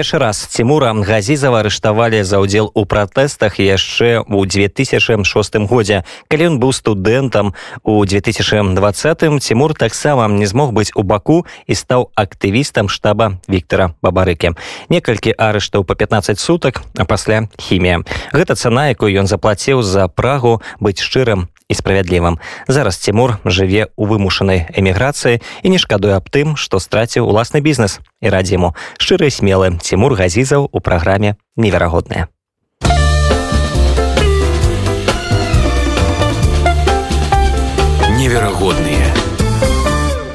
першы раз тимура газізава арыштавалі за ўдзел у пратэстах яшчэ ў 2006 годзе. Калі ён быў студэнтам у 2020 тимур таксама не змог быць у баку і стаў актывістам штаба Віктора бабарыкі некалькі арыштаў по 15 сутак а пасля хімія. Гэта цана якую ён заплаціў за прагу быць шчырым і справядлівым. Зараз Тимур жыве ў вымушанай эміграцыі і не шкадуе аб тым, што страціў уласны бізнес і радзі яму шчыры смелы Тимур газізаў у праграме неверагодная. Неверогодные.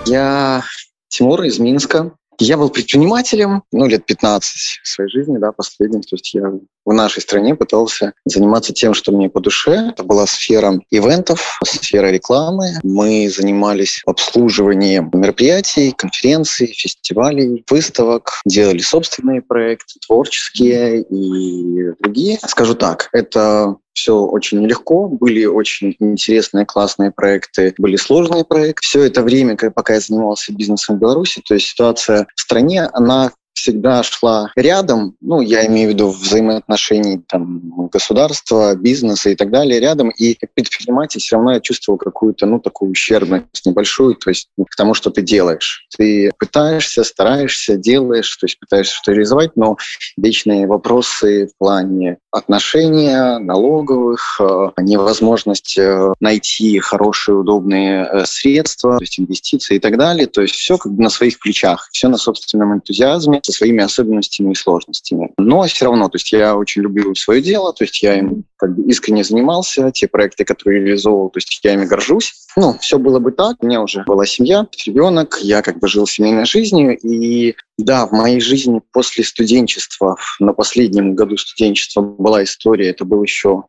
Я Тимур из Минска. Я был предпринимателем, ну, лет 15 своей жизни, да, последним. То есть я в нашей стране пытался заниматься тем, что мне по душе. Это была сфера ивентов, сфера рекламы. Мы занимались обслуживанием мероприятий, конференций, фестивалей, выставок, делали собственные проекты, творческие и другие. Скажу так, это все очень нелегко, были очень интересные, классные проекты, были сложные проекты. Все это время, пока я занимался бизнесом в Беларуси, то есть ситуация в стране, она всегда шла рядом, ну, я имею в виду взаимоотношений там, государства, бизнеса и так далее, рядом, и как предприниматель все равно я чувствовал какую-то, ну, такую ущербность небольшую, то есть к тому, что ты делаешь. Ты пытаешься, стараешься, делаешь, то есть пытаешься что-то реализовать, но вечные вопросы в плане отношения, налоговых, э, невозможность э, найти хорошие, удобные э, средства, то есть инвестиции и так далее, то есть все как бы на своих плечах, все на собственном энтузиазме, со своими особенностями и сложностями. Но все равно, то есть я очень люблю свое дело, то есть я им как бы искренне занимался, те проекты, которые реализовывал, то есть я ими горжусь. Ну, все было бы так, у меня уже была семья, ребенок, я как бы жил семейной жизнью, и да, в моей жизни после студенчества, на последнем году студенчества была история, это был еще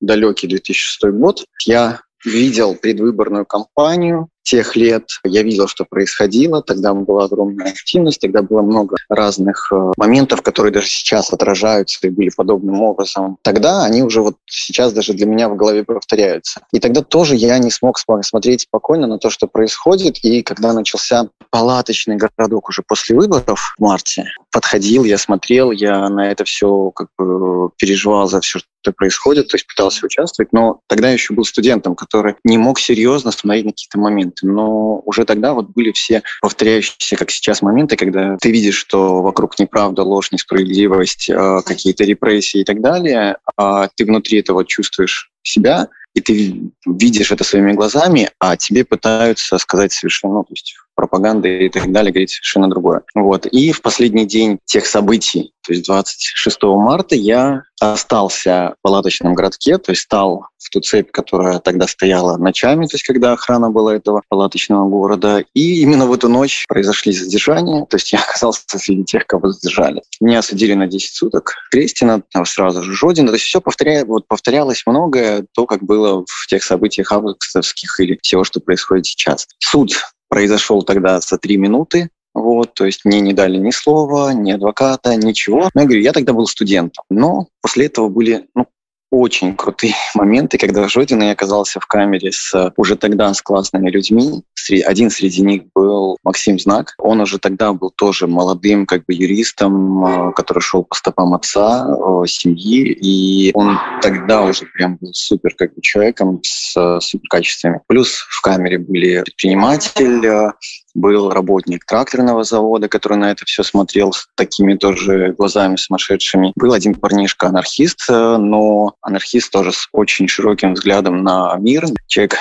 далекий 2006 год. Я видел предвыборную кампанию, тех лет я видел, что происходило. Тогда была огромная активность, тогда было много разных э, моментов, которые даже сейчас отражаются и были подобным образом. Тогда они уже вот сейчас даже для меня в голове повторяются. И тогда тоже я не смог смотреть спокойно на то, что происходит. И когда начался палаточный городок уже после выборов в марте, подходил, я смотрел, я на это все как бы переживал за все, что происходит, то есть пытался участвовать, но тогда я еще был студентом, который не мог серьезно смотреть на какие-то моменты моменты. Но уже тогда вот были все повторяющиеся, как сейчас, моменты, когда ты видишь, что вокруг неправда, ложь, несправедливость, а, какие-то репрессии и так далее, а ты внутри этого чувствуешь себя, и ты видишь это своими глазами, а тебе пытаются сказать совершенно, ну, то есть пропаганда и так далее, говорить совершенно другое. Вот. И в последний день тех событий, то есть 26 марта, я остался в палаточном городке, то есть стал в ту цепь, которая тогда стояла ночами, то есть когда охрана была этого палаточного города. И именно в эту ночь произошли задержания, то есть я оказался среди тех, кого задержали. Меня осудили на 10 суток. Крестина, сразу же Жодина. То есть все повторя... вот, повторялось многое, то, как было в тех событиях августовских или всего, что происходит сейчас. Суд произошел тогда за три минуты, вот, то есть мне не дали ни слова, ни адвоката, ничего. Но я говорю, я тогда был студентом. Но после этого были ну, очень крутые моменты, когда Жодин я оказался в камере с уже тогда с классными людьми. Один среди них был Максим Знак. Он уже тогда был тоже молодым как бы юристом, э, который шел по стопам отца, э, семьи. И он тогда уже прям был супер как бы человеком с супер качествами. Плюс в камере были предприниматель, был работник тракторного завода, который на это все смотрел с такими тоже глазами сумасшедшими. Был один парнишка-анархист, э, но анархист тоже с очень широким взглядом на мир. Человек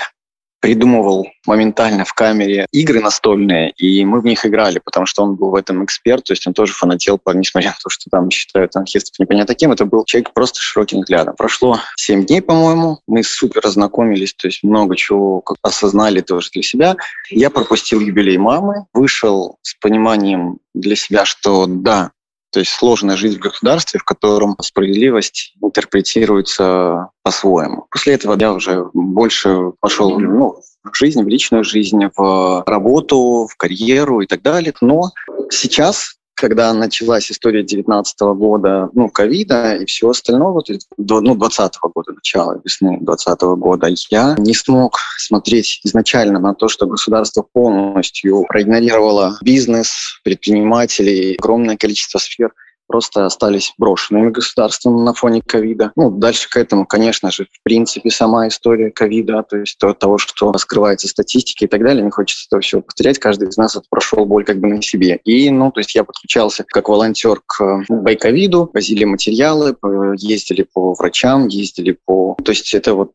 придумывал моментально в камере игры настольные, и мы в них играли, потому что он был в этом эксперт, то есть он тоже фанател, несмотря на то, что там считают анархистов непонятно кем, это был человек просто широким взглядом. Прошло 7 дней, по-моему, мы супер ознакомились, то есть много чего осознали тоже для себя. Я пропустил юбилей мамы, вышел с пониманием для себя, что да, то есть сложная жизнь в государстве, в котором справедливость интерпретируется по-своему. После этого я уже больше пошел ну, в жизнь, в личную жизнь, в работу, в карьеру и так далее. Но сейчас когда началась история 19 года, ну, ковида и всего остального, то есть, ну, 20 года, начала весны 20 года, я не смог смотреть изначально на то, что государство полностью проигнорировало бизнес, предпринимателей, огромное количество сфер, просто остались брошенными государством на фоне ковида. Ну, дальше к этому, конечно же, в принципе, сама история ковида, то есть то, того, что раскрывается статистика и так далее, не хочется этого всего повторять. Каждый из нас это прошел боль как бы на себе. И, ну, то есть я подключался как волонтер к байковиду, возили материалы, ездили по врачам, ездили по... То есть это вот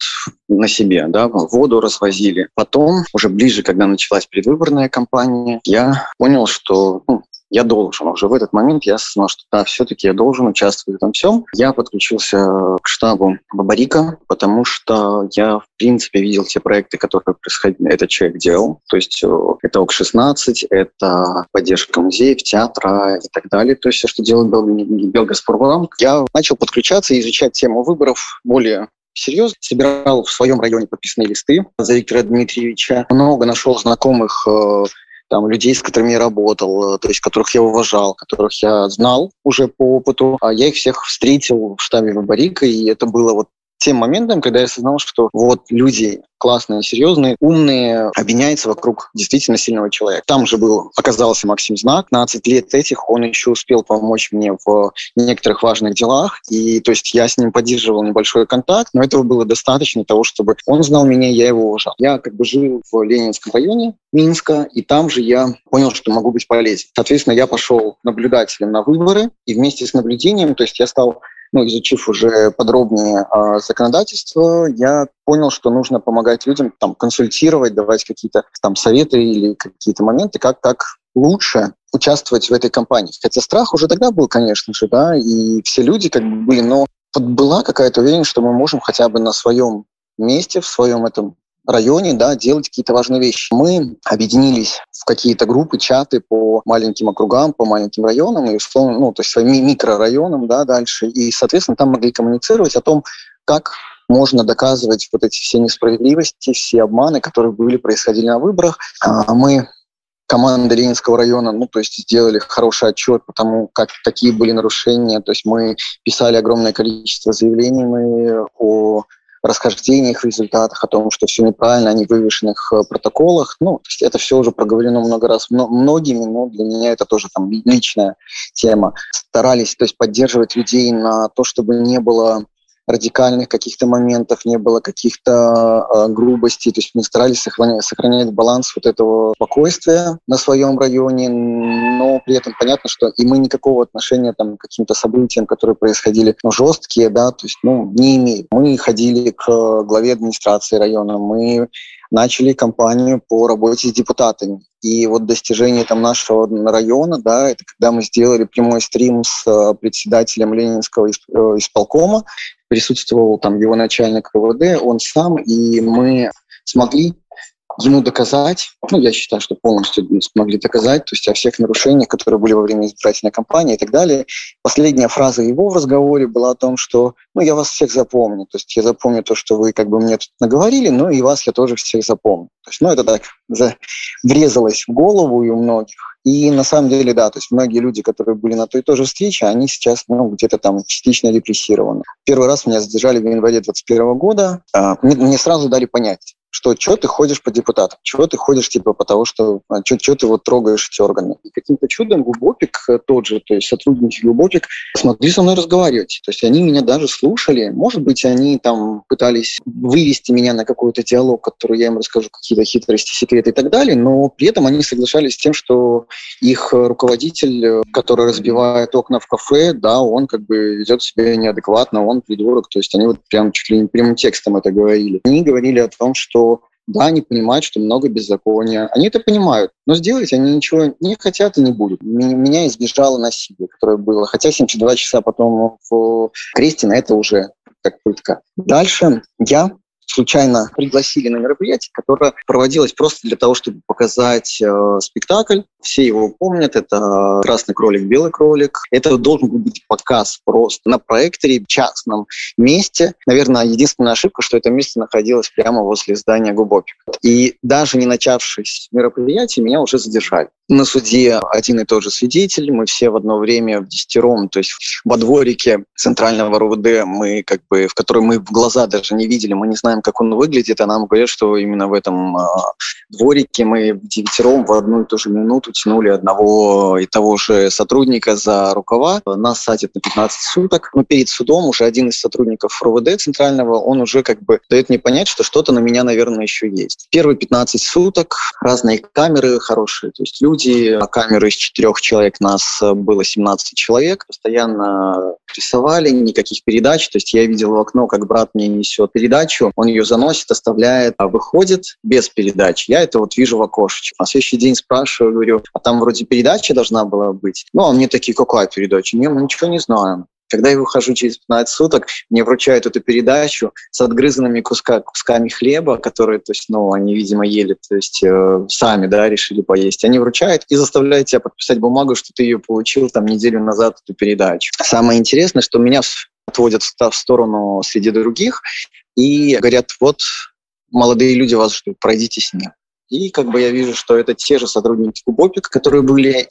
на себе, да, воду развозили. Потом, уже ближе, когда началась предвыборная кампания, я понял, что ну, я должен. Уже в этот момент я осознал, что да, все-таки я должен участвовать в этом всем. Я подключился к штабу Бабарика, потому что я, в принципе, видел те проекты, которые происходили, этот человек делал. То есть э, это ОК-16, это поддержка музеев, театра и так далее. То есть все, что делает Бел... Белгазпромбанк. Я начал подключаться и изучать тему выборов более серьезно. Собирал в своем районе подписные листы за Виктора Дмитриевича. Много нашел знакомых э, там, людей, с которыми я работал, э, то есть которых я уважал, которых я знал уже по опыту. А я их всех встретил в штабе Вабарика, и это было вот тем моментом, когда я осознал, что вот люди классные, серьезные, умные, объединяются вокруг действительно сильного человека. Там же был, оказался Максим Знак. 15 лет этих он еще успел помочь мне в некоторых важных делах. И то есть я с ним поддерживал небольшой контакт, но этого было достаточно того, чтобы он знал меня, я его уважал. Я как бы жил в Ленинском районе Минска, и там же я понял, что могу быть полезен. Соответственно, я пошел наблюдателем на выборы, и вместе с наблюдением, то есть я стал ну, изучив уже подробнее э, законодательство, я понял, что нужно помогать людям, там, консультировать, давать какие-то там советы или какие-то моменты, как, как лучше участвовать в этой кампании. Хотя страх уже тогда был, конечно же, да, и все люди как бы были, но была какая-то уверенность, что мы можем хотя бы на своем месте, в своем этом районе, да, делать какие-то важные вещи. Мы объединились в какие-то группы, чаты по маленьким округам, по маленьким районам, и условно, ну, то есть своим микрорайонам, да, дальше. И, соответственно, там могли коммуницировать о том, как можно доказывать вот эти все несправедливости, все обманы, которые были, происходили на выборах. А мы команда Ленинского района, ну, то есть сделали хороший отчет по тому, как, какие были нарушения. То есть мы писали огромное количество заявлений мы о расхождениях результатах, о том, что все неправильно, о невывешенных э, протоколах. Ну, то есть это все уже проговорено много раз многими, но для меня это тоже там личная тема. Старались, то есть поддерживать людей на то, чтобы не было радикальных каких-то моментов, не было каких-то э, грубостей. То есть мы старались сохранять, сохранять баланс вот этого спокойствия на своем районе, но при этом понятно, что и мы никакого отношения там, к каким-то событиям, которые происходили ну, жесткие, да, то есть ну, не имеем. Мы ходили к главе администрации района, мы начали кампанию по работе с депутатами. И вот достижение там нашего района, да, это когда мы сделали прямой стрим с э, председателем Ленинского э, исполкома, присутствовал там его начальник КВД, он сам, и мы смогли ему доказать, ну, я считаю, что полностью смогли доказать, то есть о всех нарушениях, которые были во время избирательной кампании и так далее. Последняя фраза его в разговоре была о том, что, ну, я вас всех запомню, то есть я запомню то, что вы как бы мне тут наговорили, но и вас я тоже всех запомню. То есть, ну, это так за... врезалось в голову и у многих. И на самом деле, да, то есть многие люди, которые были на той и той же встрече, они сейчас, ну, где-то там частично репрессированы. Первый раз меня задержали в январе 2021 года. А, мне сразу дали понять, что что ты ходишь по депутатам, чего ты ходишь типа по того, что что, что ты вот трогаешь эти органы. И каким-то чудом Глубопик э, тот же, то есть сотрудники Глубопик, смогли со мной разговаривать. То есть они меня даже слушали. Может быть, они там пытались вывести меня на какой-то диалог, который я им расскажу, какие-то хитрости, секреты и так далее, но при этом они соглашались с тем, что их руководитель, э, который разбивает окна в кафе, да, он как бы ведет себя неадекватно, он придурок. То есть они вот прям чуть ли не прямым текстом это говорили. Они говорили о том, что да, они понимают, что много беззакония. Они это понимают, но сделать они ничего не хотят и не будут. Меня избежало насилие, которое было. Хотя 72 часа потом в кресте на это уже как пытка. Дальше я случайно пригласили на мероприятие, которое проводилось просто для того, чтобы показать э, спектакль. Все его помнят. Это «Красный кролик, белый кролик». Это должен был быть показ просто на проекторе в частном месте. Наверное, единственная ошибка, что это место находилось прямо возле здания Губопик. И даже не начавшись мероприятие, меня уже задержали. На суде один и тот же свидетель, мы все в одно время в десятером, то есть во дворике центрального РУВД, мы как бы, в который мы в глаза даже не видели, мы не знаем, как он выглядит, а нам говорят, что именно в этом э, дворике мы девятером в одну и ту же минуту тянули одного и того же сотрудника за рукава. Нас садят на 15 суток. Но перед судом уже один из сотрудников РУВД центрального, он уже как бы дает мне понять, что что-то на меня, наверное, еще есть. Первые 15 суток, разные камеры хорошие, то есть люди на камеру из четырех человек нас было 17 человек, постоянно рисовали, никаких передач, то есть я видел в окно, как брат мне несет передачу, он ее заносит, оставляет, а выходит без передач. Я это вот вижу в окошечке. На следующий день спрашиваю, говорю, а там вроде передача должна была быть. Ну, а мне такие, какая передача? Не, мы ничего не знаем. Когда я выхожу через 15 суток, мне вручают эту передачу с отгрызанными куска, кусками хлеба, которые, то есть, ну, они, видимо, ели, то есть, э, сами, да, решили поесть. Они вручают и заставляют тебя подписать бумагу, что ты ее получил там неделю назад, эту передачу. Самое интересное, что меня отводят в сторону среди других и говорят, вот, молодые люди вас ждут, пройдите с ним. И как бы я вижу, что это те же сотрудники Кубопик, которые были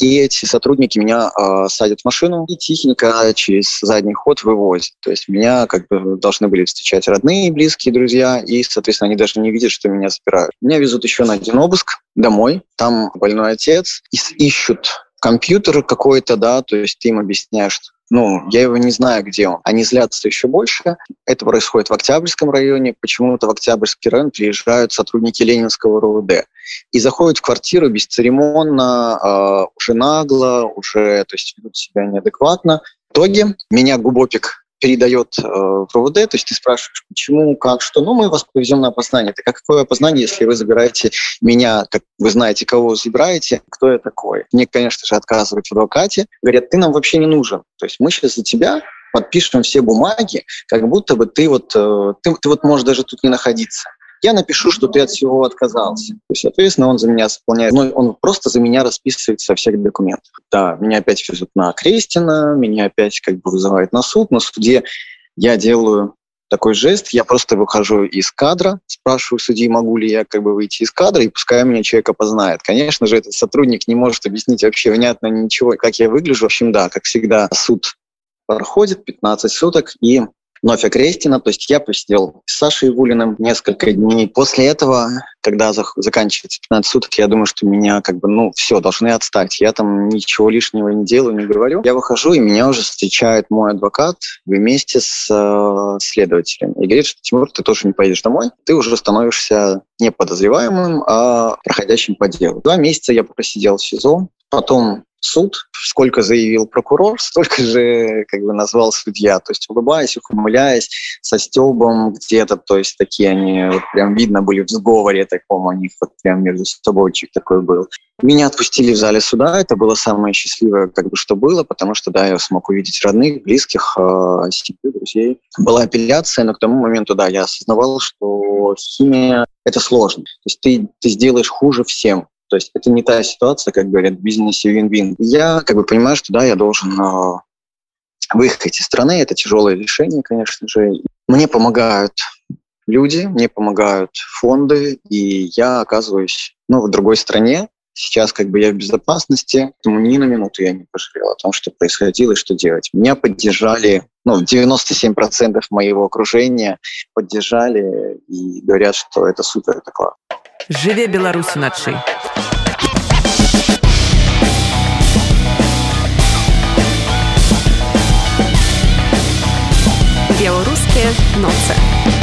и эти сотрудники меня э, садят в машину и тихенько через задний ход вывозят. То есть меня как бы должны были встречать родные, близкие, друзья, и, соответственно, они даже не видят, что меня забирают. Меня везут еще на один обыск домой. Там больной отец. И ищут компьютер какой-то, да, то есть ты им объясняешь, ну, я его не знаю, где он. Они злятся еще больше. Это происходит в Октябрьском районе. Почему-то в Октябрьский район приезжают сотрудники Ленинского РУВД и заходят в квартиру бесцеремонно, э, уже нагло, уже, то есть ведут себя неадекватно. В итоге меня Губопик передает э, в РУВД, то есть ты спрашиваешь, почему, как, что, ну, мы вас повезем на опознание. Так а какое опознание, если вы забираете меня, как вы знаете, кого забираете, кто я такой? Мне, конечно же, отказывают в адвокате, говорят, ты нам вообще не нужен. То есть мы сейчас за тебя подпишем все бумаги, как будто бы ты вот, э, ты, ты вот можешь даже тут не находиться я напишу, что ты от всего отказался. То есть, соответственно, он за меня заполняет, ну, он просто за меня расписывается со всех документов. Да, меня опять везут на Крестина, меня опять как бы вызывают на суд. На суде я делаю такой жест, я просто выхожу из кадра, спрашиваю судьи, могу ли я как бы выйти из кадра, и пускай меня человек опознает. Конечно же, этот сотрудник не может объяснить вообще внятно ничего, как я выгляжу. В общем, да, как всегда, суд проходит 15 суток, и вновь окрестина. То есть я посидел с Сашей Вулиным несколько дней. После этого, когда заканчивается 15 суток, я думаю, что меня как бы, ну, все, должны отстать. Я там ничего лишнего не делаю, не говорю. Я выхожу, и меня уже встречает мой адвокат вместе с э, следователем. И говорит, что, Тимур, ты тоже не поедешь домой, ты уже становишься не подозреваемым, а проходящим по делу. Два месяца я просидел в СИЗО, потом суд, сколько заявил прокурор, столько же как бы назвал судья. То есть улыбаясь, ухмыляясь, со стебом где-то, то есть такие они вот прям видно были в сговоре таком, у них вот прям между собойчик такой был. Меня отпустили в зале суда, это было самое счастливое, как бы, что было, потому что, да, я смог увидеть родных, близких, э, семью, друзей. Была апелляция, но к тому моменту, да, я осознавал, что химия — это сложно. То есть ты, ты сделаешь хуже всем. То есть это не та ситуация, как говорят в бизнесе вин-вин. Я как бы понимаю, что да, я должен э, выехать из страны. Это тяжелое решение, конечно же. Мне помогают люди, мне помогают фонды, и я оказываюсь ну, в другой стране. Сейчас как бы я в безопасности, поэтому ни на минуту я не пожалел о том, что происходило и что делать. Меня поддержали, ну, 97% моего окружения поддержали и говорят, что это супер, это классно. Жыве беларусы начай. Беларускія ноцы.